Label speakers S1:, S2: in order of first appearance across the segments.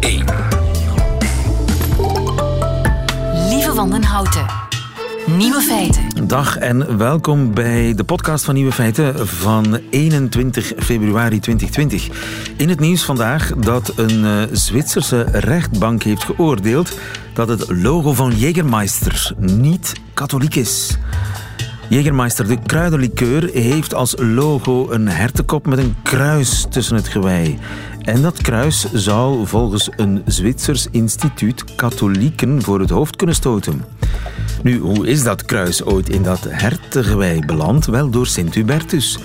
S1: 1.
S2: Lieve Wandenhouten. Nieuwe feiten.
S3: Dag en welkom bij de podcast van Nieuwe Feiten van 21 februari 2020. In het nieuws vandaag dat een uh, Zwitserse rechtbank heeft geoordeeld dat het logo van Jägermeister niet katholiek is. Jägermeister, de kruidenlikeur, heeft als logo een hertenkop met een kruis tussen het gewei. En dat kruis zou volgens een Zwitsers instituut katholieken voor het hoofd kunnen stoten. Nu, hoe is dat kruis ooit in dat hertengewei beland? Wel door Sint Hubertus.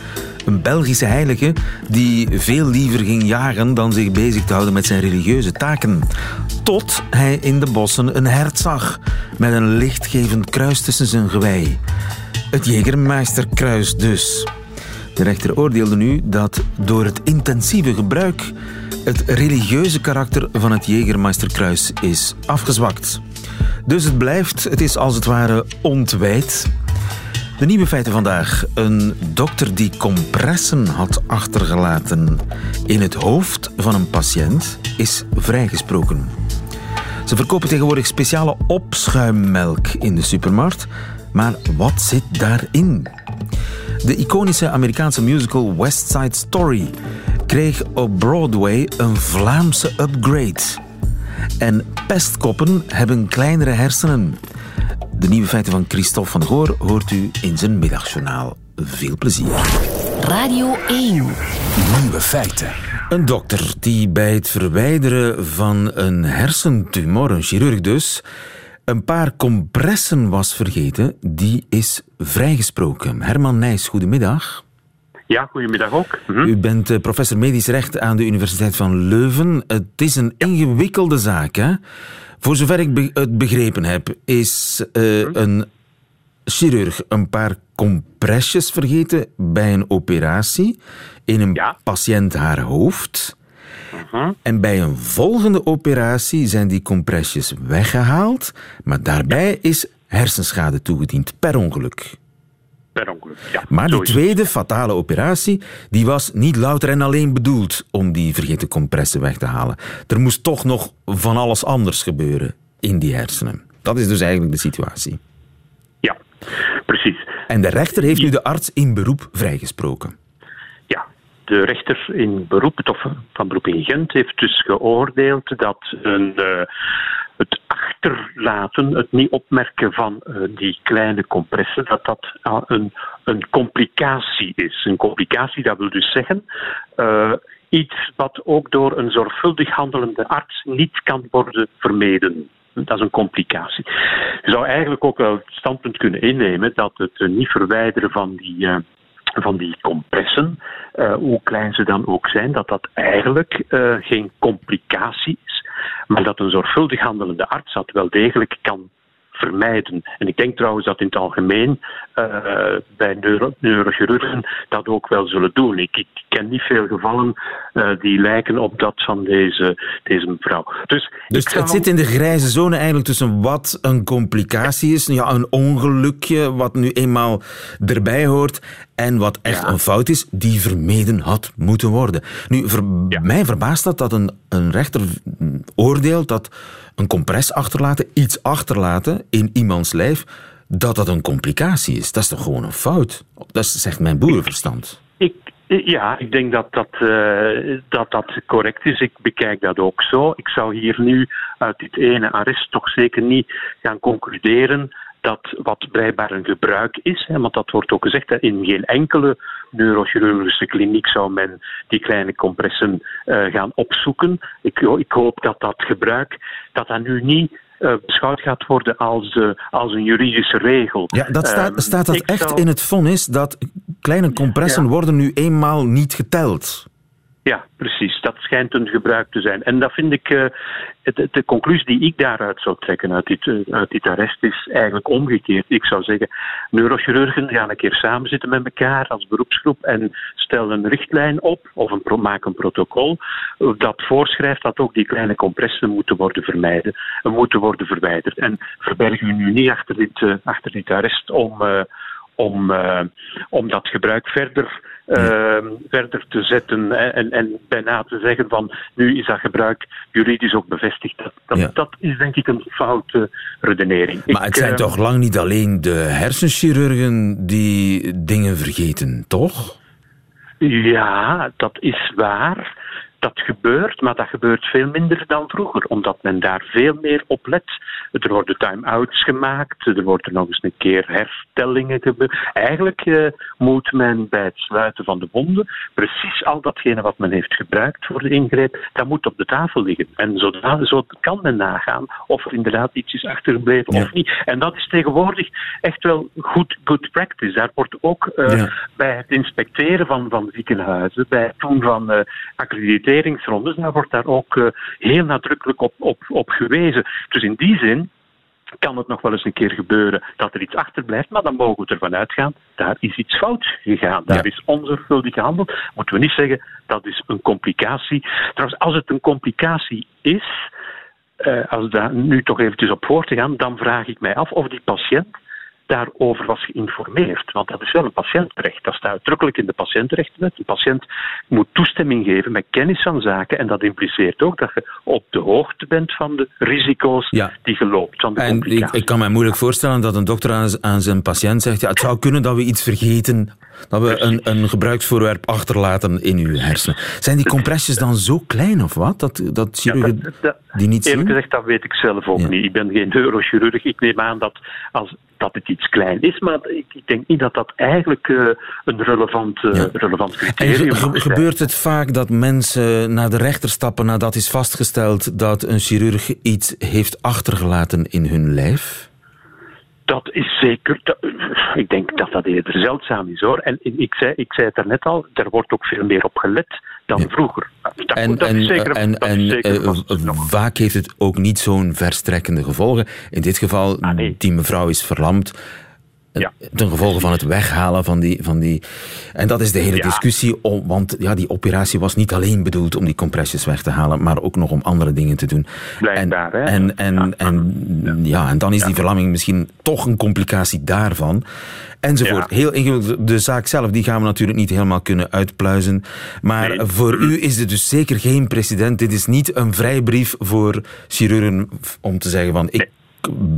S3: Een Belgische heilige die veel liever ging jagen dan zich bezig te houden met zijn religieuze taken. Tot hij in de bossen een hert zag met een lichtgevend kruis tussen zijn gewei. Het Jägermeisterkruis dus. De rechter oordeelde nu dat door het intensieve gebruik het religieuze karakter van het Jägermeisterkruis is afgezwakt. Dus het blijft, het is als het ware ontwijd. De nieuwe feiten vandaag. Een dokter die compressen had achtergelaten in het hoofd van een patiënt is vrijgesproken. Ze verkopen tegenwoordig speciale opschuimmelk in de supermarkt. Maar wat zit daarin? De iconische Amerikaanse musical West Side Story kreeg op Broadway een Vlaamse upgrade. En pestkoppen hebben kleinere hersenen. De nieuwe feiten van Christophe van Goor hoort u in zijn middagjournaal. Veel plezier.
S2: Radio 1.
S1: Nieuwe feiten.
S3: Een dokter die bij het verwijderen van een hersentumor, een chirurg dus, een paar compressen was vergeten, die is vrijgesproken. Herman Nijs, goedemiddag.
S4: Ja, goedemiddag ook. Mhm.
S3: U bent eh, professor medisch recht aan de Universiteit van Leuven. Het is een ingewikkelde zaak, hè? Voor zover ik het begrepen heb, is uh, een chirurg een paar compressjes vergeten bij een operatie in een
S4: Ja.
S3: patiënt haar hoofd.
S4: Mhm.
S3: En bij een volgende operatie zijn die compressjes weggehaald, maar daarbij is hersenschade toegediend per ongeluk.
S4: Per ongeluk, ja.
S3: Maar die
S4: het.
S3: tweede fatale operatie, die was niet louter en alleen bedoeld om die vergeten compressen weg te halen. Er moest toch nog van alles anders gebeuren in die hersenen. Dat is dus eigenlijk de situatie.
S4: Ja, precies.
S3: En de rechter heeft nu de arts in beroep vrijgesproken.
S4: De rechter in beroep, Hof van beroep in Gent, heeft dus geoordeeld dat een, eh, het achterlaten, het niet opmerken van eh, die kleine compressen, dat dat ah, een, een complicatie is. Een complicatie, dat wil dus zeggen eh, iets wat ook door een zorgvuldig handelende arts niet kan worden vermeden. Dat is een complicatie. Je zou eigenlijk ook wel het standpunt kunnen innemen dat het niet verwijderen van die, van die compressen, eh, hoe klein ze dan ook zijn, dat dat eigenlijk eh, geen complicatie is, maar dat een zorgvuldig handelende arts dat wel degelijk kan vermijden. En ik denk trouwens dat in het algemeen eh, bij neuro neurochirurgen dat ook wel zullen doen. Ik, ik ken niet veel gevallen eh, die lijken op dat van deze, deze mevrouw. Dus,
S3: Dus het zit in de grijze zone eigenlijk tussen wat een complicatie is, ja, een ongelukje wat nu eenmaal erbij hoort, en wat echt
S4: Ja.
S3: een fout is die vermeden had moeten worden. Nu,
S4: Ja.
S3: mij verbaast dat dat een, een rechter oordeelt dat een compress achterlaten, iets achterlaten in iemands lijf, dat dat een complicatie is. Dat is toch gewoon een fout? Dat zegt mijn boerenverstand.
S4: Ik, ja, ik denk dat dat, eh, dat dat correct is. Ik bekijk dat ook zo. Ik zou hier nu uit dit ene arrest toch zeker niet gaan concluderen dat wat blijkbaar een gebruik is, hè, want dat wordt ook gezegd, hè, in geen enkele neurochirurgische kliniek zou men die kleine compressen eh, gaan opzoeken. Ik, ik hoop dat dat gebruik, dat dat nu niet eh, beschouwd gaat worden als, eh, als een juridische regel.
S3: Ja, dat staat,
S4: Ehm,
S3: staat dat echt
S4: zou-
S3: in het vonnis dat kleine compressen
S4: Ja.
S3: worden nu eenmaal niet geteld.
S4: Ja, precies. Dat schijnt een gebruik te zijn. En dat vind ik, eh, de conclusie die ik daaruit zou trekken uit dit, eh, uit dit arrest is eigenlijk omgekeerd. Ik zou zeggen, neurochirurgen gaan een keer samenzitten met elkaar als beroepsgroep en stellen een richtlijn op of een, maken een protocol dat voorschrijft dat ook die kleine compressen moeten worden vermijden, moeten worden verwijderd. En verbergen we nu niet achter dit, eh, achter dit arrest om, om, om dat gebruik verder ehm, verder te zetten en, en bijna te zeggen van nu is dat gebruik juridisch ook bevestigd. Dat, dat,
S3: Ja.
S4: dat is denk ik een foute redenering.
S3: Maar
S4: Ik,
S3: het zijn
S4: eh,
S3: toch lang niet alleen de hersenchirurgen die dingen vergeten, toch?
S4: Ja, dat is waar. Dat gebeurt, maar dat gebeurt veel minder dan vroeger, omdat men daar veel meer op let. Er worden time-outs gemaakt, er worden nog eens een keer herstellingen gebeurd. Eigenlijk eh, moet men bij het sluiten van de wonden precies al datgene wat men heeft gebruikt voor de ingreep, dat moet op de tafel liggen. En zodanig zo kan men nagaan of er inderdaad iets is achtergebleven
S3: Ja.
S4: of niet. En dat is tegenwoordig echt wel goed good practice. Daar wordt ook eh,
S3: Ja.
S4: bij het inspecteren van, van ziekenhuizen, bij het doen van eh, accrediteringsrondes, daar wordt daar ook eh, heel nadrukkelijk op, op, op gewezen. Dus in die zin kan het nog wel eens een keer gebeuren dat er iets achterblijft, maar dan mogen we ervan uitgaan, daar is iets fout gegaan. Daar
S3: Ja.
S4: is onzorgvuldig gehandeld. Moeten we niet zeggen, dat is een complicatie. Trouwens, als het een complicatie is, eh, als daar nu toch eventjes op voor te gaan, dan vraag ik mij af of die patiënt daarover was geïnformeerd. Want dat is wel een patiëntrecht. Dat staat uitdrukkelijk in de patiëntenrechtenwet. Een patiënt moet toestemming geven met kennis van zaken. En dat impliceert ook dat je op de hoogte bent van de risico's
S3: Ja.
S4: die je loopt. Van de
S3: En ik, kan me moeilijk voorstellen dat een dokter aan, aan zijn patiënt zegt: ja, Het zou kunnen dat we iets vergeten, dat we een, een gebruiksvoorwerp achterlaten in uw hersenen. Zijn die compressies dan zo klein of wat? Dat, dat
S4: Ja,
S3: chirurgen
S4: dat- dat-
S3: die niet
S4: Eerlijk
S3: zien?
S4: gezegd, dat weet ik zelf ook
S3: Ja.
S4: niet. Ik ben geen neurochirurg. Ik neem aan dat, als, dat het iets klein is, maar ik, ik denk niet dat dat eigenlijk eh, een relevant,
S3: Ja.
S4: relevant criterium
S3: ge- ge-
S4: mag zijn.
S3: gebeurt het vaak dat mensen naar de rechter stappen nadat is vastgesteld dat een chirurg iets heeft achtergelaten in hun lijf?
S4: Dat is zeker. dat- ik denk dat dat eerder zeldzaam is hoor. En ik zei, ik zei het daarnet al, er wordt ook veel meer op gelet dan
S3: Ja.
S4: vroeger. Dat,
S3: En,
S4: dat
S3: en,
S4: is zeker,
S3: en,
S4: dat is
S3: en
S4: zeker
S3: eh, v-
S4: nog.
S3: vaak heeft het ook niet zo'n verstrekkende gevolgen. In dit geval,
S4: Ah, nee.
S3: die mevrouw is verlamd. Eh,
S4: Ja.
S3: Ten gevolge van het weghalen van die, van die. En dat is de hele
S4: Ja.
S3: discussie. Om, want ja, die operatie was niet alleen bedoeld om die compressies weg te halen, maar ook nog om andere dingen te doen.
S4: Blijkbaar,
S3: en,
S4: hè?
S3: En, en, en, ja, en dan is die verlamming misschien toch een complicatie daarvan. Enzovoort. Heel ingewikkeld. De zaak zelf die gaan we natuurlijk niet helemaal kunnen uitpluizen. Maar
S4: Nee.
S3: voor u is dit dus zeker geen precedent. Dit is niet een vrijbrief voor chirurgen om te zeggen van ik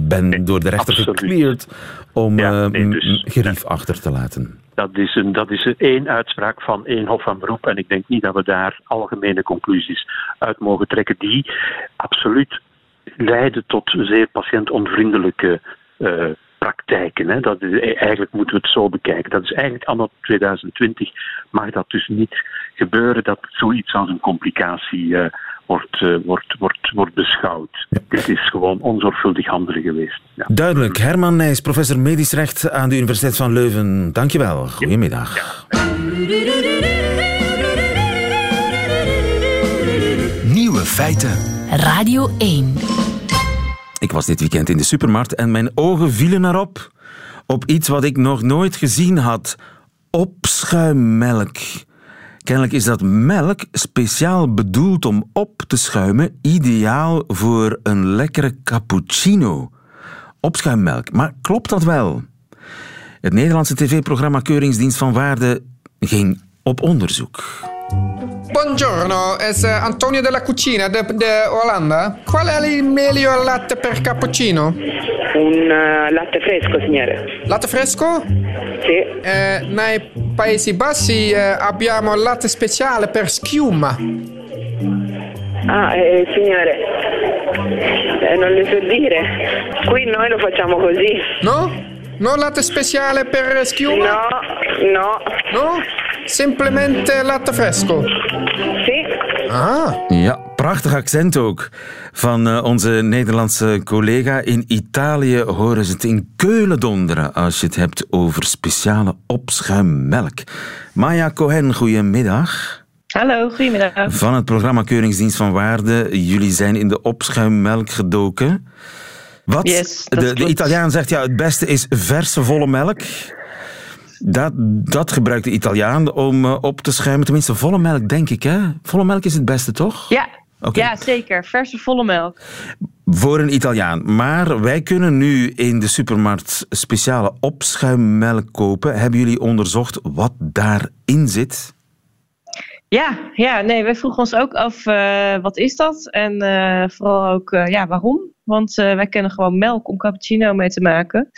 S3: ben door de rechter
S4: absoluut.
S3: gecleared om
S4: Ja,
S3: eh,
S4: nee, dus-
S3: gerief achter te laten.
S4: Dat is, een, dat is een één uitspraak van één Hof van Beroep. En ik denk niet dat we daar algemene conclusies uit mogen trekken, die absoluut leiden tot zeer patiëntonvriendelijke eh, praktijken. Hè. Dat is, eigenlijk moeten we het zo bekijken. Dat is eigenlijk anno 2020 mag dat dus niet gebeuren dat zoiets als een complicatie eh, wordt, eh, wordt, wordt, wordt beschouwd. Dit is gewoon onzorgvuldig handelen geweest. Ja.
S3: Duidelijk. Herman Nijs, professor medisch recht aan de Universiteit van Leuven. Dankjewel. Goedemiddag.
S1: Nieuwe feiten.
S2: Radio 1.
S3: Ik was dit weekend in de supermarkt en mijn ogen vielen erop. Op iets wat ik nog nooit gezien had. Opschuimmelk. Kennelijk is dat melk speciaal bedoeld om op te schuimen, ideaal voor een lekkere cappuccino. Opschuimmelk, maar klopt dat wel? Het Nederlandse tv-programma Keuringsdienst van Waarde ging op onderzoek.
S5: Buongiorno, è eh, Antonio della Cucina de, de Olanda. Qual è il meglio latte per cappuccino?
S6: Un eh, latte fresco, signore.
S5: Latte fresco?
S6: Sì.
S5: Eh, nei Paesi Bassi eh, abbiamo latte speciale per schiuma.
S6: Ah, eh, signore. Eh, non le so dire. Qui noi lo facciamo così.
S5: No? No latte speciale per schiuma?
S6: No, no.
S5: No? Semplicemente latte fresco.
S6: Sì.
S5: Ah.
S3: Ja, prachtig accent ook van eh, onze Nederlandse collega. In Italië horen ze het in Keulen donderen als je het hebt over speciale opschuimmelk. Maya Cohen, goedemiddag.
S7: Hallo, goedemiddag.
S3: Van het programma Keuringsdienst van Waarde. Jullie zijn in de opschuimmelk gedoken. Wat?
S7: Yes,
S3: de, de. Italiaan zegt ja, het beste is verse volle melk. Dat, dat gebruikt de Italiaan om eh, op te schuimen. Tenminste, volle melk, denk ik. Hè? Volle melk is het beste, toch?
S7: Ja,
S3: Oké.
S7: ja, zeker. Verse volle melk.
S3: Voor een Italiaan. Maar wij kunnen nu in de supermarkt speciale opschuimmelk kopen. Hebben jullie onderzocht wat daarin zit?
S7: Ja, ja, nee, wij vroegen ons ook af uh, wat is dat en uh, vooral ook uh, ja, waarom. Want wij kennen gewoon melk om cappuccino mee te maken.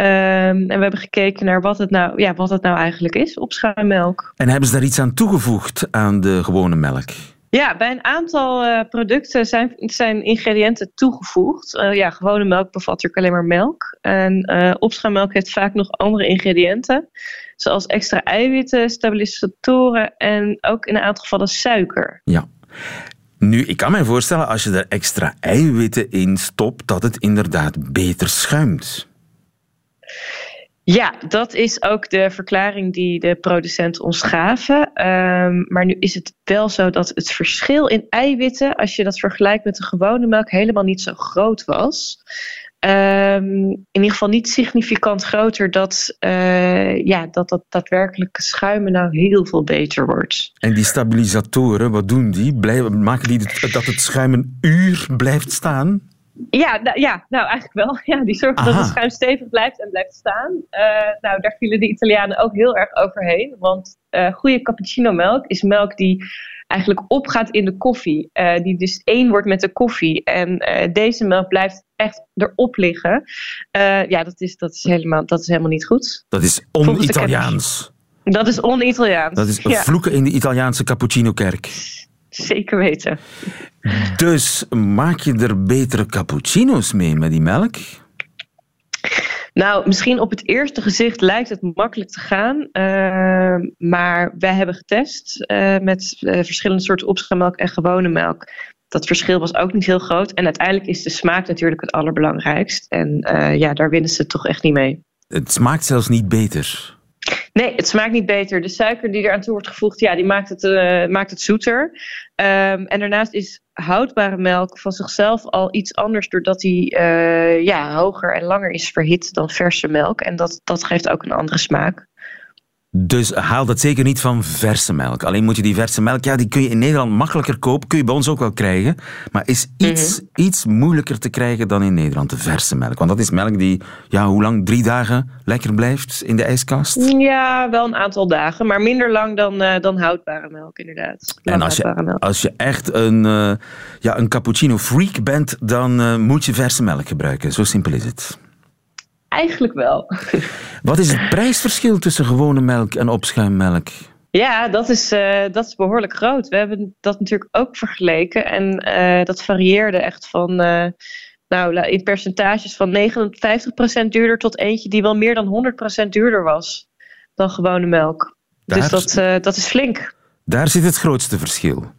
S7: Um, en we hebben gekeken naar wat het, nou, ja, wat het nou eigenlijk is, opschuimmelk.
S3: En hebben ze daar iets aan toegevoegd aan de gewone melk?
S7: Ja, bij een aantal uh, producten zijn, zijn ingrediënten toegevoegd. Uh, ja, gewone melk bevat natuurlijk alleen maar melk. En uh, opschuimmelk heeft vaak nog andere ingrediënten. Zoals extra eiwitten, stabilisatoren en ook in een aantal gevallen suiker.
S3: Ja. Nu, ik kan me voorstellen als je er extra eiwitten in stopt, dat het inderdaad beter schuimt.
S7: Ja, dat is ook de verklaring die de producenten ons gaven. Um, maar nu is het wel zo dat het verschil in eiwitten, als je dat vergelijkt met de gewone melk, helemaal niet zo groot was. Um, in ieder geval niet significant groter dat, uh, ja, dat dat daadwerkelijke schuimen nou heel veel beter wordt.
S3: En die stabilisatoren, wat doen die? Blijven, maken die dat het schuim een uur blijft staan?
S7: Ja, nou, ja, nou eigenlijk wel. Ja, die zorgen Aha. dat het schuim stevig blijft en blijft staan. Uh, nou, daar vielen de Italianen ook heel erg overheen. Want uh, goede cappuccino melk is melk die eigenlijk opgaat in de koffie. Uh, die dus één wordt met de koffie. En deze melk blijft echt erop liggen. ja, dat is, dat, is helemaal, dat is helemaal niet goed.
S3: Dat is on-Italiaans.
S7: Dat is on-Italiaans.
S3: Dat is ja. vloeken in de Italiaanse cappuccino-kerk.
S7: Zeker weten.
S3: Dus maak je er betere cappuccino's mee met die melk?
S7: Nou, misschien op het eerste gezicht lijkt het makkelijk te gaan. Uh, maar wij hebben getest uh, met uh, verschillende soorten opschuimmelk en gewone melk. Dat verschil was ook niet heel groot. En uiteindelijk is de smaak natuurlijk het allerbelangrijkst. En ja, daar winnen ze toch echt niet mee.
S3: Het smaakt zelfs niet beter.
S7: Nee, het smaakt niet beter. De suiker die eraan toe wordt gevoegd, ja, die maakt het, uh, maakt het zoeter. Um, en daarnaast is houdbare melk van zichzelf al iets anders, doordat die uh, ja, hoger en langer is verhit dan verse melk. En dat, dat geeft ook een andere smaak.
S3: Dus haal dat zeker niet van verse melk. Alleen moet je die verse melk, ja, die kun je in Nederland makkelijker kopen. Kun je bij ons ook wel krijgen. Maar is iets, mm-hmm. iets moeilijker te krijgen dan in Nederland, de verse melk. Want dat is melk die, ja, hoe lang? Drie dagen lekker blijft in de ijskast?
S7: Ja, wel een aantal dagen. Maar minder lang dan, uh, dan houdbare melk, inderdaad.
S3: En als je, als je echt een, uh, ja, een cappuccino freak bent, dan uh, moet je verse melk gebruiken. Zo simpel is het.
S7: Eigenlijk wel.
S3: Wat is het prijsverschil tussen gewone melk en opschuimmelk?
S7: Ja, dat is, uh, dat is behoorlijk groot. We hebben dat natuurlijk ook vergeleken. En uh, dat varieerde echt van, uh, nou, in percentages van 59% duurder tot eentje die wel meer dan 100% duurder was dan gewone melk. Daar, dus dat, dat is flink.
S3: Daar zit het grootste verschil.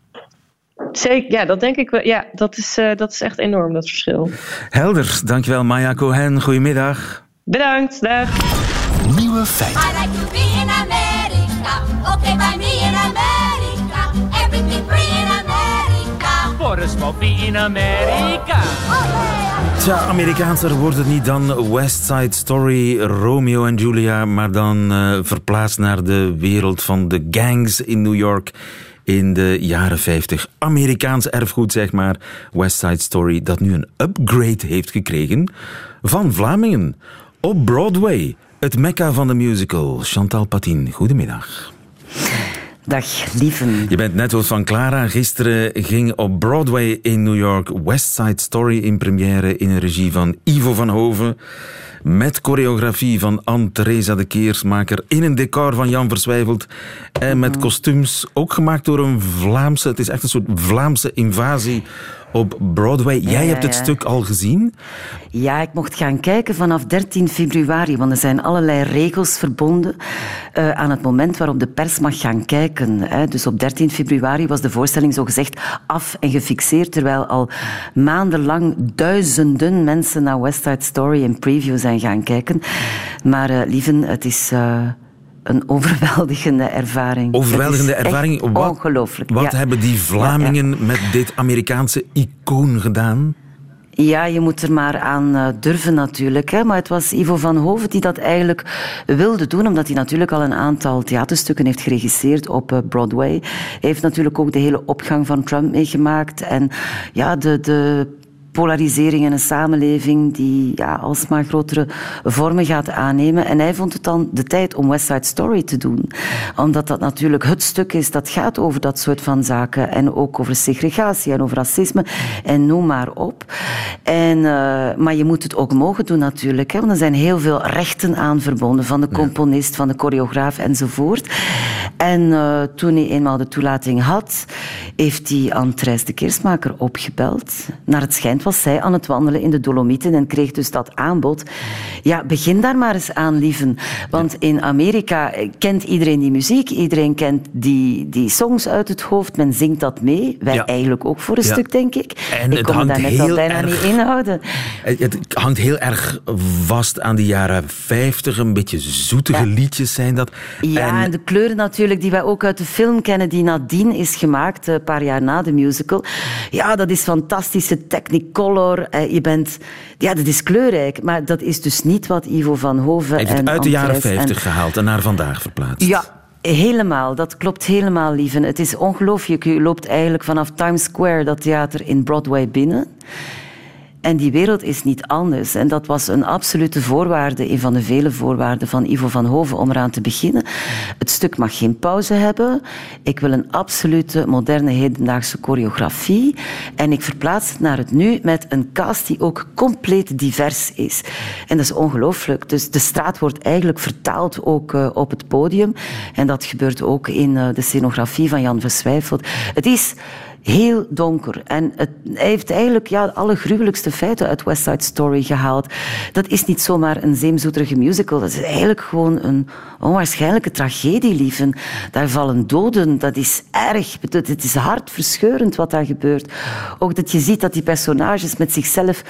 S7: Zeker, ja, dat denk ik wel. Ja, dat is, uh, dat is echt enorm, dat verschil.
S3: Helder, dankjewel Maya Cohen. Goedemiddag.
S7: Bedankt, dag.
S1: Nieuwe feiten. I like to be in America. Okay, by me in America.
S3: Everything free in America. For a in America. Tja, Amerikaanser wordt het niet dan West Side Story, Romeo en Julia, maar dan uh, verplaatst naar de wereld van de gangs in New York in de jaren 50. Amerikaans erfgoed, zeg maar. West Side Story, dat nu een upgrade heeft gekregen van Vlamingen. Op Broadway, het mekka van de musical. Chantal Patin, goedemiddag.
S8: Dag, lieven.
S3: Je bent net van Clara. Gisteren ging op Broadway in New York West Side Story in première in een regie van Ivo van Hoven. Met choreografie van Anne-Theresa de Keersmaker. In een decor van Jan Verswijveld. En met mhm. kostuums ook gemaakt door een Vlaamse... Het is echt een soort Vlaamse invasie op Broadway. Jij hebt het stuk al gezien?
S8: Ja, ik mocht gaan kijken vanaf 13 februari, want er zijn allerlei regels verbonden uh, aan het moment waarop de pers mag gaan kijken. Hè. Dus op 13 februari was de voorstelling zogezegd af en gefixeerd, terwijl al maandenlang duizenden mensen naar West Side Story in preview zijn gaan kijken. Maar uh, lieven, het is... Uh, een overweldigende ervaring.
S3: Overweldigende ervaring?
S8: Wat, ongelooflijk.
S3: Wat hebben die Vlamingen met dit Amerikaanse icoon gedaan?
S8: Ja, je moet er maar aan uh, durven natuurlijk. Hè. Maar het was Ivo van Hoven die dat eigenlijk wilde doen, omdat hij natuurlijk al een aantal theaterstukken heeft geregisseerd op uh, Broadway. Hij heeft natuurlijk ook de hele opgang van Trump meegemaakt. En ja, de, de polarisering in een samenleving die ja, alsmaar grotere vormen gaat aannemen. En hij vond het dan de tijd om West Side Story te doen. Omdat dat natuurlijk het stuk is dat gaat over dat soort van zaken. En ook over segregatie en over racisme. En noem maar op. En, uh, maar je moet het ook mogen doen natuurlijk. Hè, want er zijn heel veel rechten aan verbonden. Van de componist, van de choreograaf enzovoort. En uh, toen hij eenmaal de toelating had, heeft hij Thijs de Keersmaker opgebeld. Naar het schijnt was zij aan het wandelen in de Dolomieten en kreeg dus dat aanbod. Ja, begin daar maar eens aan, lieven. Want in Amerika kent iedereen die muziek, iedereen kent die, die songs uit het hoofd, men zingt dat mee. Wij eigenlijk ook voor een stuk, denk ik.
S3: En
S8: ik kon daar net al bijna erg, niet inhouden.
S3: Het hangt heel erg vast aan de jaren 50, een beetje zoetige liedjes zijn dat.
S8: Ja, en... en... de kleuren natuurlijk die wij ook uit de film kennen, die nadien is gemaakt, een paar jaar na de musical. Ja, dat is fantastische technicolor. Je bent... Ja, dat is kleurrijk, maar dat is dus niet wat Ivo van Hoven...
S3: Hij heeft het uit de jaren 50 gehaald en naar vandaag verplaatst.
S8: Ja, Helemaal, dat klopt helemaal, lieve. Het is ongelooflijk. U loopt eigenlijk vanaf Times Square, dat theater in Broadway, binnen. En die wereld is niet anders. En dat was een absolute voorwaarde, een van de vele voorwaarden van Ivo van Hoven om eraan te beginnen. Het stuk mag geen pauze hebben. Ik wil een absolute moderne hedendaagse choreografie. En ik verplaats het naar het nu met een cast die ook compleet divers is. En dat is ongelooflijk. Dus de straat wordt eigenlijk vertaald ook uh, op het podium. En dat gebeurt ook in uh, de scenografie van Jan Verswijfeld. Het is heel donker. En het, hij heeft eigenlijk ja, alle gruwelijkste feiten uit West Side Story gehaald. Dat is niet zomaar een zeemzoeterige musical. Dat is eigenlijk gewoon een onwaarschijnlijke tragedie, lieven. Daar vallen doden. Dat is erg. Het is hartverscheurend wat daar gebeurt. Ook dat je ziet dat die personages met zichzelf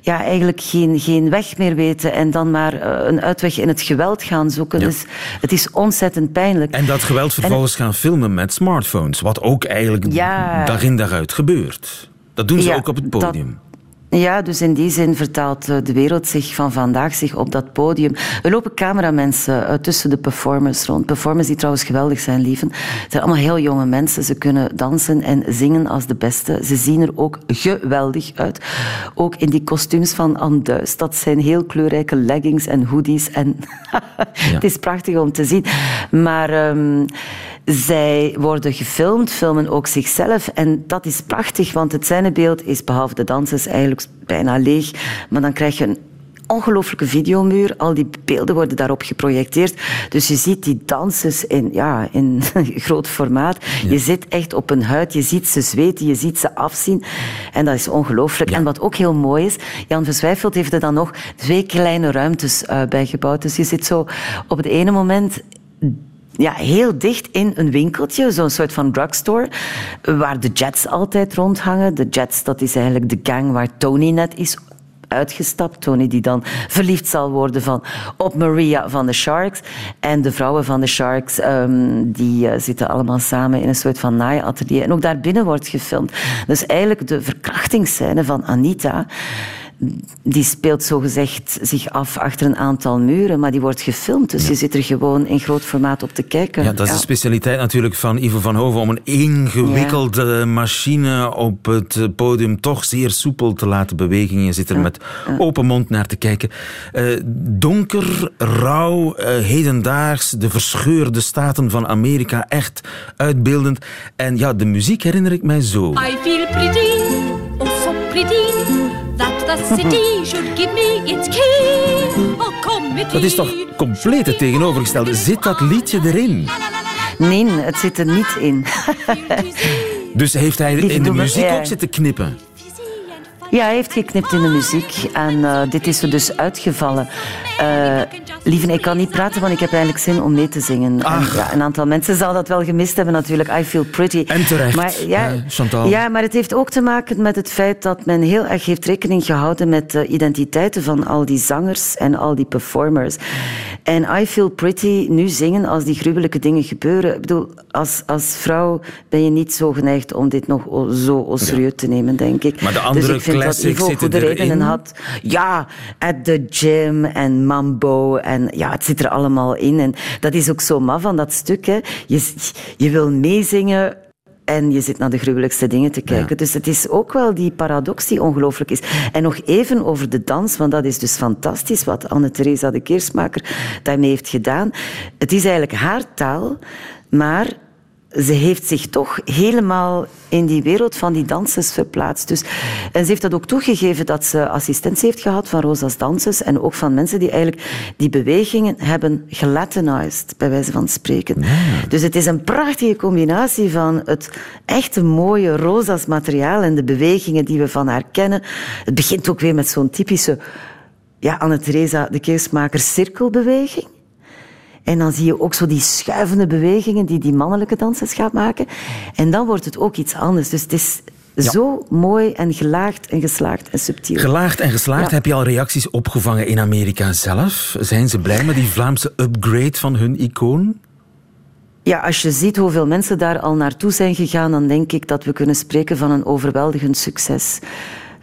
S8: ja, eigenlijk geen, geen weg meer weten en dan maar uh, een uitweg in het geweld gaan zoeken. Dus het is ontzettend pijnlijk.
S3: En dat geweld vervolgens gaan filmen met smartphones. Wat ook eigenlijk
S8: ja,
S3: in dag uit gebeurt. Dat doen ze ook op het podium.
S8: Ja, dus in die zin vertaalt eh, de wereld zich van vandaag zich op dat podium. Er lopen cameramensen uh, tussen de performers rond. Performers die trouwens geweldig zijn, lieven. Het zijn allemaal heel jonge mensen. Ze kunnen dansen en zingen als de beste. Ze zien er ook geweldig uit. Ook in die kostuums van Anduis. Dat zijn heel kleurrijke leggings en hoodies. En het is prachtig om te zien. Maar... Um, zij worden gefilmd, filmen ook zichzelf. En dat is prachtig, want het scènebeeld is behalve de dansers eigenlijk bijna leeg. Maar dan krijg je een ongelooflijke videomuur. Al die beelden worden daarop geprojecteerd. Dus je ziet die dansers in, ja, in groot formaat. Je zit echt op een huid, je ziet ze zweten, je ziet ze afzien. En dat is ongelooflijk. En wat ook heel mooi is, Jan Verswijfeld heeft er dan nog twee kleine ruimtes uh, bijgebouwd. Dus je zit zo op het ene moment ja, heel dicht in een winkeltje, zo'n soort van drugstore, waar de Jets altijd rondhangen. De Jets, dat is eigenlijk de gang waar Tony net is uitgestapt. Tony die dan verliefd zal worden van, op Maria van de Sharks. En de vrouwen van de Sharks um, die uh, zitten allemaal samen in een soort van naaiatelier. En ook daarbinnen wordt gefilmd. Dus eigenlijk de verkrachtingsscène van Anita die speelt zogezegd zich af achter een aantal muren, maar die wordt gefilmd. Dus je zit er gewoon in groot formaat op te kijken.
S3: Ja, dat is de specialiteit natuurlijk van Ivo van Hoven, om een ingewikkelde machine op het podium toch zeer soepel te laten bewegen. Je zit er met open mond naar te kijken. Uh, donker, rauw, uh, hedendaags, de verscheurde staten van Amerika, echt uitbeeldend. En ja, de muziek herinner ik mij zo. I feel pretty, oh so pretty Dat is toch compleet het tegenovergestelde. Zit dat liedje erin?
S8: Nee, het zit er niet in.
S3: dus heeft hij in de muziek ook zitten knippen?
S8: Ja, hij heeft geknipt in de muziek. En uh, dit is er dus uitgevallen. Uh, lieve, ik kan niet praten, want ik heb eigenlijk zin om mee te zingen. En, ja, een aantal mensen zal dat wel gemist hebben natuurlijk. I Feel Pretty.
S3: En terecht,
S8: maar, ja,
S3: uh, Chantal.
S8: Ja, maar het heeft ook te maken met het feit dat men heel erg heeft rekening gehouden met de identiteiten van al die zangers en al die performers. En I Feel Pretty nu zingen als die gruwelijke dingen gebeuren. Ik bedoel, als, als vrouw ben je niet zo geneigd om dit nog zo serieus te nemen, denk ik.
S3: Maar de andere
S8: dus
S3: dat Ivo
S8: goede redenen had. Ja, at the gym en mambo. En ja, het zit er allemaal in. En dat is ook zo maf van dat stuk. Hè. Je, je wil meezingen en je zit naar de gruwelijkste dingen te kijken. Dus het is ook wel die paradox die ongelooflijk is. En nog even over de dans, want dat is dus fantastisch wat Anne-Theresa de Keersmaker daarmee heeft gedaan. Het is eigenlijk haar taal, maar ze heeft zich toch helemaal in die wereld van die dansers verplaatst. Dus, en ze heeft dat ook toegegeven dat ze assistentie heeft gehad van Rosa's dansers en ook van mensen die eigenlijk die bewegingen hebben gelatinized, bij wijze van spreken. Dus het is een prachtige combinatie van het echte mooie Rosa's materiaal en de bewegingen die we van haar kennen. Het begint ook weer met zo'n typische ja, Anne-Theresa de Keersmaker cirkelbeweging. En dan zie je ook zo die schuivende bewegingen die die mannelijke dansers gaat maken. En dan wordt het ook iets anders. Dus het is zo mooi en gelaagd en geslaagd en subtiel.
S3: Gelaagd en geslaagd. Heb je al reacties opgevangen in Amerika zelf? Zijn ze blij met die Vlaamse upgrade van hun icoon?
S8: Ja, als je ziet hoeveel mensen daar al naartoe zijn gegaan, dan denk ik dat we kunnen spreken van een overweldigend succes.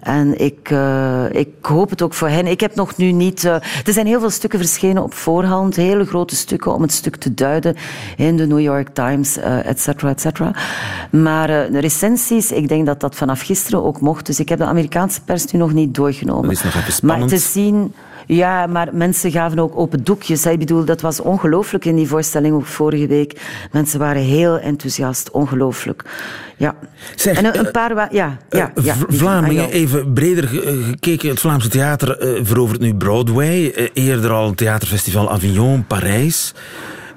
S8: En ik, uh, ik hoop het ook voor hen. Ik heb nog nu niet... Uh, er zijn heel veel stukken verschenen op voorhand. Hele grote stukken om het stuk te duiden in de New York Times, uh, et cetera, et cetera. Maar de recensies, ik denk dat dat vanaf gisteren ook mocht. Dus ik heb de Amerikaanse pers nu nog niet doorgenomen.
S3: Dat is nog even spannend.
S8: Maar te zien... Ja, maar mensen gaven ook open doekjes. Ik bedoel, dat was ongelooflijk in die voorstelling ook vorige week. Mensen waren heel enthousiast, ongelooflijk. Ja.
S3: Zeg,
S8: en een, paar... Ja, ja, ja,
S3: ja Vlamingen, even breder gekeken. Het Vlaamse theater uh, verovert nu Broadway. Eerder al het theaterfestival Avignon, Parijs.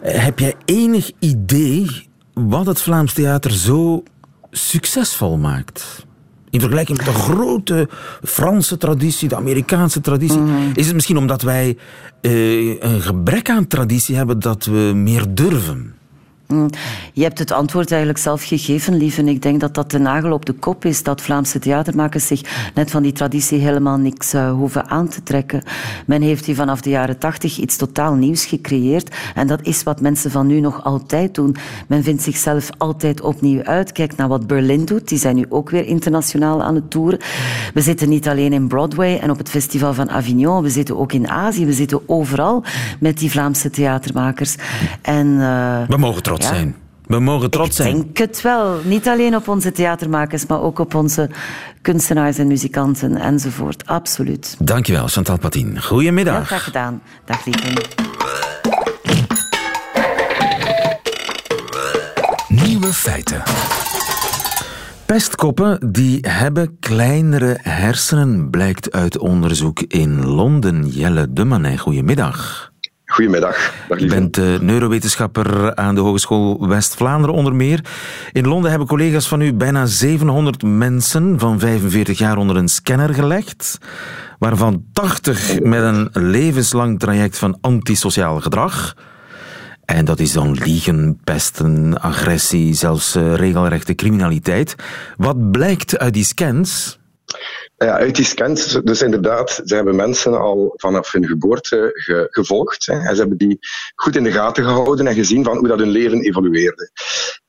S3: Heb jij enig idee wat het Vlaams theater zo succesvol maakt? In vergelijking met de grote Franse traditie, de Amerikaanse traditie. Is het misschien omdat wij uh, een gebrek aan traditie hebben dat we meer durven?
S8: Mm. Je hebt het antwoord eigenlijk zelf gegeven, lieve. Ik denk dat dat de nagel op de kop is, dat Vlaamse theatermakers zich net van die traditie helemaal niks uh, hoeven aan te trekken. Men heeft hier vanaf de jaren tachtig iets totaal nieuws gecreëerd en dat is wat mensen van nu nog altijd doen. Men vindt zichzelf altijd opnieuw uit. Kijk naar wat Berlin doet, die zijn nu ook weer internationaal aan het toeren. We zitten niet alleen in Broadway en op het festival van Avignon, we zitten ook in Azië, we zitten overal met die Vlaamse theatermakers. En, uh,
S3: we mogen zijn. We mogen trots zijn.
S8: Ik denk het wel. Niet alleen op onze theatermakers, maar ook op onze kunstenaars en muzikanten enzovoort. Absoluut.
S3: Dankjewel, Chantal Patien. Goedemiddag.
S8: Heel graag gedaan. Dag, lieve.
S3: Nieuwe feiten. Pestkoppen die hebben kleinere hersenen, blijkt uit onderzoek in Londen. Jelle de Manet, goedemiddag.
S9: Goedemiddag.
S3: Dag, Je bent uh, neurowetenschapper aan de Hogeschool West-Vlaanderen onder meer. In Londen hebben collega's van u bijna 700 mensen van 45 jaar onder een scanner gelegd, waarvan 80 met een levenslang traject van antisociaal gedrag. En dat is dan liegen, pesten, agressie, zelfs uh, regelrechte criminaliteit. Wat blijkt uit die scans?
S9: Ja, uit die scans, dus inderdaad, ze hebben mensen al vanaf hun geboorte ge, gevolgd. Hè, en ze hebben die goed in de gaten gehouden en gezien van hoe dat hun leven evolueerde.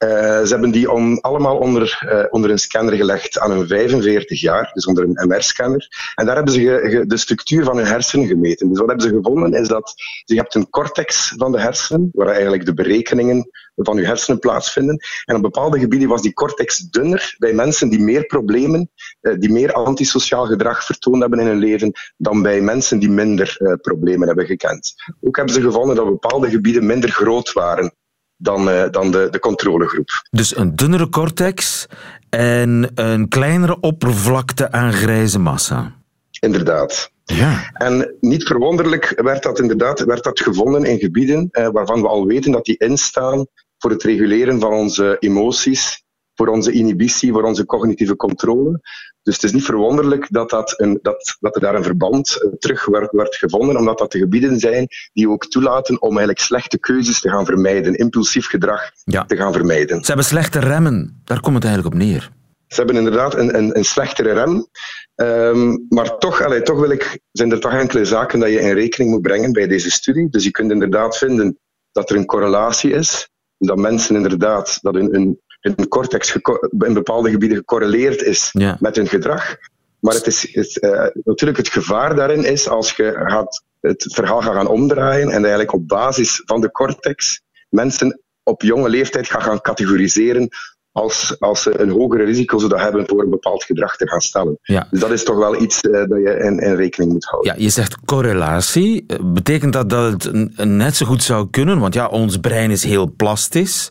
S9: Uh, ze hebben die allemaal onder, uh, onder een scanner gelegd aan hun 45 jaar, dus onder een MR-scanner. En daar hebben ze de structuur van hun hersenen gemeten. Dus wat hebben ze gevonden is dat je hebt een cortex van de hersenen, waar eigenlijk de berekeningen van je hersenen plaatsvinden. En op bepaalde gebieden was die cortex dunner bij mensen die meer problemen, uh, die meer antisociaal gedrag vertoond hebben in hun leven, dan bij mensen die minder uh, problemen hebben gekend. Ook hebben ze gevonden dat bepaalde gebieden minder groot waren dan, uh, dan de, de controlegroep.
S3: Dus een dunnere cortex en een kleinere oppervlakte aan grijze massa.
S9: Inderdaad.
S3: Ja.
S9: En niet verwonderlijk werd dat inderdaad werd dat gevonden in gebieden eh, waarvan we al weten dat die instaan voor het reguleren van onze emoties, voor onze inhibitie, voor onze cognitieve controle. Dus het is niet verwonderlijk dat, dat, een, dat, dat er daar een verband uh, terug werd, werd, gevonden, omdat dat de gebieden zijn die ook toelaten om eigenlijk slechte keuzes te gaan vermijden, impulsief gedrag
S3: ja.
S9: te gaan vermijden.
S3: Ze hebben slechte remmen, daar komt het eigenlijk op neer.
S9: Ze hebben inderdaad een, een, een slechtere rem. Um, maar toch, allee, toch wil ik, zijn er toch enkele zaken dat je in rekening moet brengen bij deze studie. Dus je kunt inderdaad vinden dat er een correlatie is. Dat mensen inderdaad, dat hun, hun, hun cortex in bepaalde gebieden gecorreleerd is
S3: ja.
S9: met hun gedrag. Maar het is, het, uh, natuurlijk het gevaar daarin is als je gaat, het verhaal gaat gaan omdraaien en eigenlijk op basis van de cortex mensen op jonge leeftijd gaat gaan categoriseren als, als ze een hogere risico zouden hebben voor een bepaald gedrag te gaan stellen.
S3: Ja.
S9: Dus dat is toch wel iets uh, dat je in, in, rekening moet houden.
S3: Ja, je zegt correlatie. Betekent dat dat het net zo goed zou kunnen? Want ja, ons brein is heel plastisch.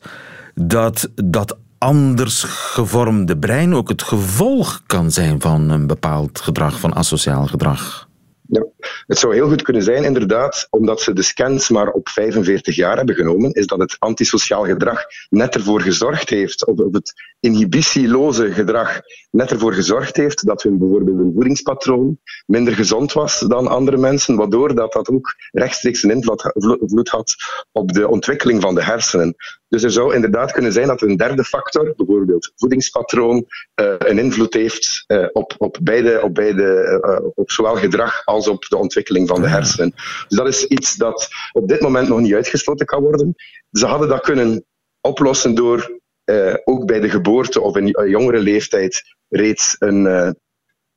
S3: Dat dat anders gevormde brein ook het gevolg kan zijn van een bepaald gedrag, van asociaal gedrag.
S9: Ja, het zou heel goed kunnen zijn, inderdaad, omdat ze de scans maar op 45 jaar hebben genomen, is dat het antisociaal gedrag net ervoor gezorgd heeft, of het inhibitieloze gedrag net ervoor gezorgd heeft dat hun bijvoorbeeld een voedingspatroon minder gezond was dan andere mensen, waardoor dat, dat ook rechtstreeks een invloed had op de ontwikkeling van de hersenen. Dus er zou inderdaad kunnen zijn dat een derde factor, bijvoorbeeld voedingspatroon, uh, een invloed heeft uh, op, op, beide, op, beide uh, op zowel gedrag als op de ontwikkeling van de hersenen. Dus dat is iets dat op dit moment nog niet uitgesloten kan worden. Ze hadden dat kunnen oplossen door ook bij de geboorte of in jongere leeftijd reeds een,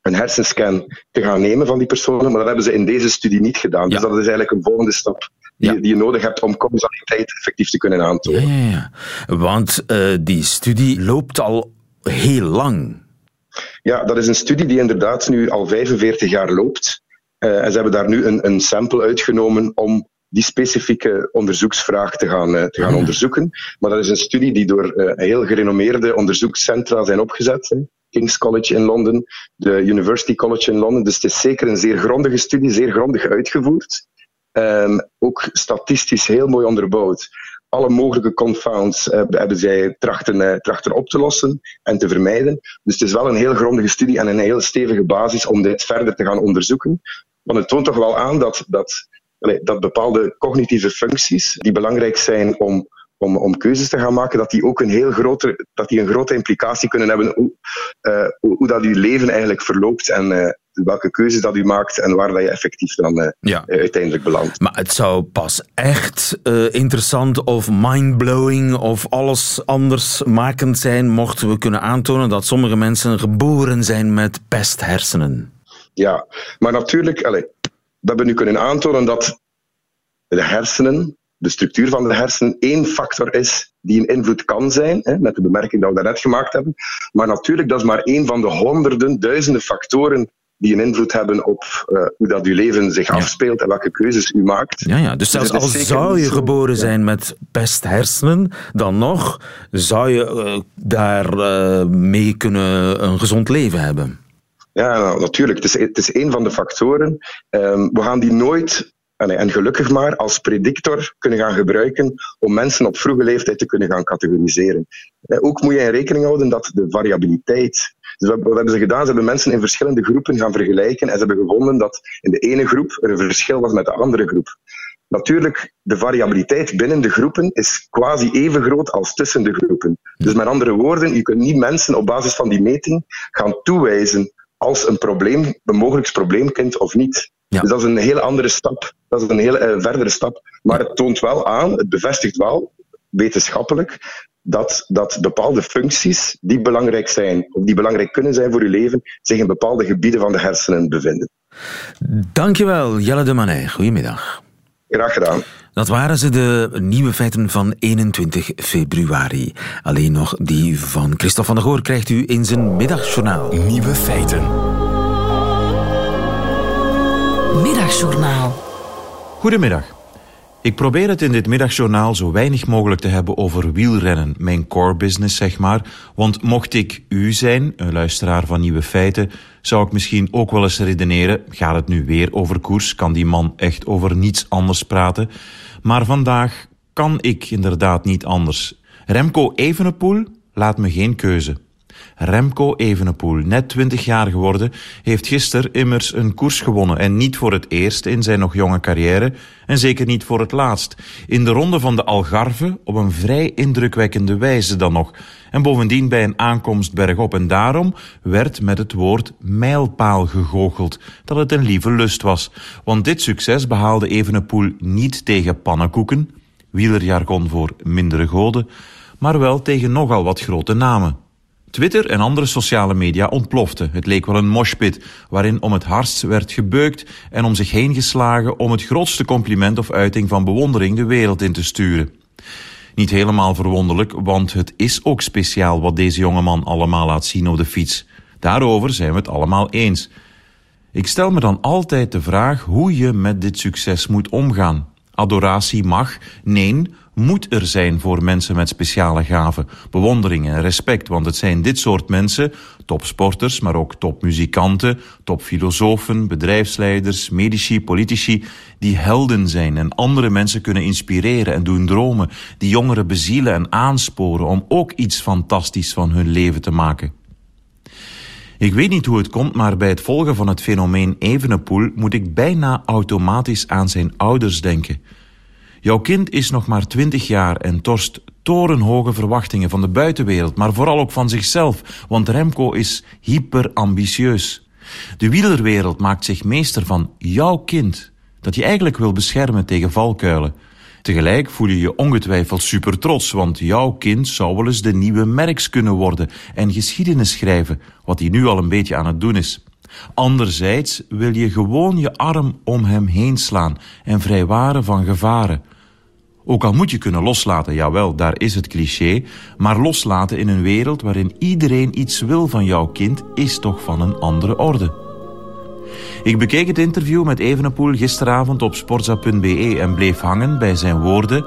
S9: een hersenscan te gaan nemen van die personen, maar dat hebben ze in deze studie niet gedaan. Ja. Dus dat is eigenlijk een volgende stap die, ja. die, je nodig hebt om causaliteit effectief te kunnen aantonen.
S3: Ja, ja. Want uh, die studie loopt al heel lang.
S9: Ja, dat is een studie die inderdaad nu al 45 jaar loopt. Uh, en ze hebben daar nu een, een sample uitgenomen om die specifieke onderzoeksvraag te gaan, uh, te gaan onderzoeken. Maar dat is een studie die door heel gerenommeerde onderzoekscentra zijn opgezet. Hè. King's College in Londen, de University College in Londen. Dus het is zeker een zeer grondige studie, zeer grondig uitgevoerd. Um, ook statistisch heel mooi onderbouwd. Alle mogelijke confounds uh, hebben zij trachten, uh, trachten op te lossen en te vermijden. Dus het is wel een heel grondige studie en een heel stevige basis om dit verder te gaan onderzoeken. Want het toont toch wel aan dat, dat, dat bepaalde cognitieve functies, die belangrijk zijn om om, om keuzes te gaan maken, dat die ook een heel grote, dat die een grote implicatie kunnen hebben hoe, uh, hoe, dat je leven eigenlijk verloopt en welke keuzes dat u maakt en waar dat je effectief dan uh, ja. uiteindelijk belandt.
S3: Maar het zou pas echt interessant of mindblowing of alles anders makend zijn mochten we kunnen aantonen dat sommige mensen geboren zijn met pesthersenen.
S9: Ja, maar natuurlijk, allez, dat we nu kunnen aantonen dat de hersenen de structuur van de hersenen één factor is die een invloed kan zijn, hè, met de bemerking dat we daarnet gemaakt hebben. Maar natuurlijk, dat is maar één van de honderden, duizenden factoren die een invloed hebben op uh, hoe dat uw leven zich afspeelt en welke keuzes u maakt.
S3: Ja, ja. Dus zelfs dus al zou je geboren zo, zijn ja. met pesthersenen, dan nog zou je uh, daar uh, mee kunnen een gezond leven hebben.
S9: Ja, nou, natuurlijk. Het is, het is een van de factoren. Um, we gaan die nooit en gelukkig maar als predictor kunnen gaan gebruiken om mensen op vroege leeftijd te kunnen gaan categoriseren. Ook moet je in rekening houden dat de variabiliteit. Dus wat hebben ze gedaan? Ze hebben mensen in verschillende groepen gaan vergelijken en ze hebben gevonden dat in de ene groep er een verschil was met de andere groep. Natuurlijk, de variabiliteit binnen de groepen is quasi even groot als tussen de groepen. Dus met andere woorden, je kunt niet mensen op basis van die meting gaan toewijzen als een probleem, een mogelijk probleemkind of niet. Ja. Dus dat is een hele andere stap. Dat is een hele uh, verdere stap. Maar het toont wel aan, het bevestigt wel, wetenschappelijk, dat, dat bepaalde functies die belangrijk zijn, of die belangrijk kunnen zijn voor je leven, zich in bepaalde gebieden van de hersenen bevinden.
S3: Dankjewel, Jelle de Manet. Goedemiddag.
S9: Graag gedaan.
S3: Dat waren ze, de nieuwe feiten van 21 februari. Alleen nog die van Christophe van der Goor krijgt u in zijn middagjournaal.
S2: Nieuwe feiten. Middagjournaal.
S10: Goedemiddag. Ik probeer het in dit middagjournaal zo weinig mogelijk te hebben over wielrennen, mijn core business zeg maar. Want mocht ik u zijn, een luisteraar van Nieuwe Feiten, zou ik misschien ook wel eens redeneren, gaat het nu weer over koers, kan die man echt over niets anders praten. Maar vandaag kan ik inderdaad niet anders. Remco Evenepoel laat me geen keuze. Remco Evenepoel, net 20 jaar geworden, heeft gisteren immers een koers gewonnen. En niet voor het eerst in zijn nog jonge carrière. En zeker niet voor het laatst. In de ronde van de Algarve op een vrij indrukwekkende wijze dan nog. En bovendien bij een aankomst bergop. En daarom werd met het woord mijlpaal gegoocheld. Dat het een lieve lust was. Want dit succes behaalde Evenepoel niet tegen pannenkoeken. Wielerjargon voor mindere goden. Maar wel tegen nogal wat grote namen. Twitter en andere sociale media ontploften. Het leek wel een moshpit, waarin om het hardst werd gebeukt en om zich heen geslagen om het grootste compliment of uiting van bewondering de wereld in te sturen. Niet helemaal verwonderlijk, want het is ook speciaal wat deze jongeman allemaal laat zien op de fiets. Daarover zijn we het allemaal eens. Ik stel me dan altijd de vraag hoe je met dit succes moet omgaan. Adoratie mag, nee, moet er zijn voor mensen met speciale gaven, bewondering en respect, want het zijn dit soort mensen, topsporters, maar ook topmuzikanten, topfilosofen, bedrijfsleiders, medici, politici, die helden zijn en andere mensen kunnen inspireren en doen dromen, die jongeren bezielen en aansporen om ook iets fantastisch van hun leven te maken. Ik weet niet hoe het komt, maar bij het volgen van het fenomeen Evenepoel moet ik bijna automatisch aan zijn ouders denken. Jouw kind is nog maar twintig jaar en torst torenhoge verwachtingen van de buitenwereld, maar vooral ook van zichzelf, want Remco is hyperambitieus. De wielerwereld maakt zich meester van jouw kind, dat je eigenlijk wil beschermen tegen valkuilen. Tegelijk voel je je ongetwijfeld super trots, want jouw kind zou wel eens de nieuwe Merks kunnen worden en geschiedenis schrijven, wat hij nu al een beetje aan het doen is. Anderzijds wil je gewoon je arm om hem heen slaan en vrijwaren van gevaren. Ook al moet je kunnen loslaten, jawel, daar is het cliché, maar loslaten in een wereld waarin iedereen iets wil van jouw kind is toch van een andere orde. Ik bekeek het interview met Evenepoel gisteravond op sportza.be en bleef hangen bij zijn woorden.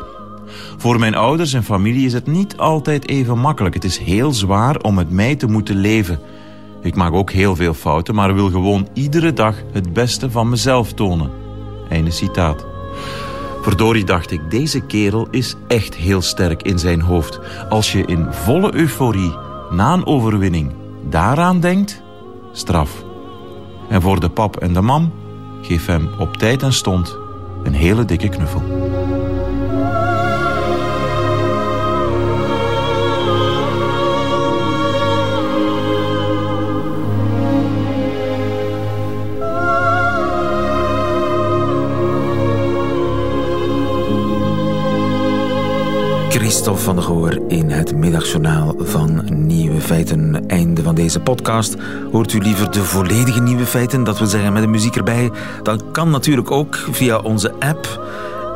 S10: Voor mijn ouders en familie is het niet altijd even makkelijk. Het is heel zwaar om met mij te moeten leven. Ik maak ook heel veel fouten, maar wil gewoon iedere dag het beste van mezelf tonen. Einde citaat. Verdorie dacht ik, deze kerel is echt heel sterk in zijn hoofd. Als je in volle euforie, na een overwinning, daaraan denkt, straf. En voor de pap en de mam, geef hem op tijd en stond een hele dikke knuffel.
S3: Christophe van der Goor in het middagjournaal van Nieuwe Feiten. Einde van deze podcast. Hoort u liever de volledige Nieuwe Feiten, dat wil zeggen met de muziek erbij? Dan kan natuurlijk ook via onze app.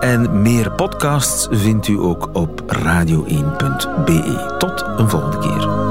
S3: En meer podcasts vindt u ook op radio1.be. Tot een volgende keer.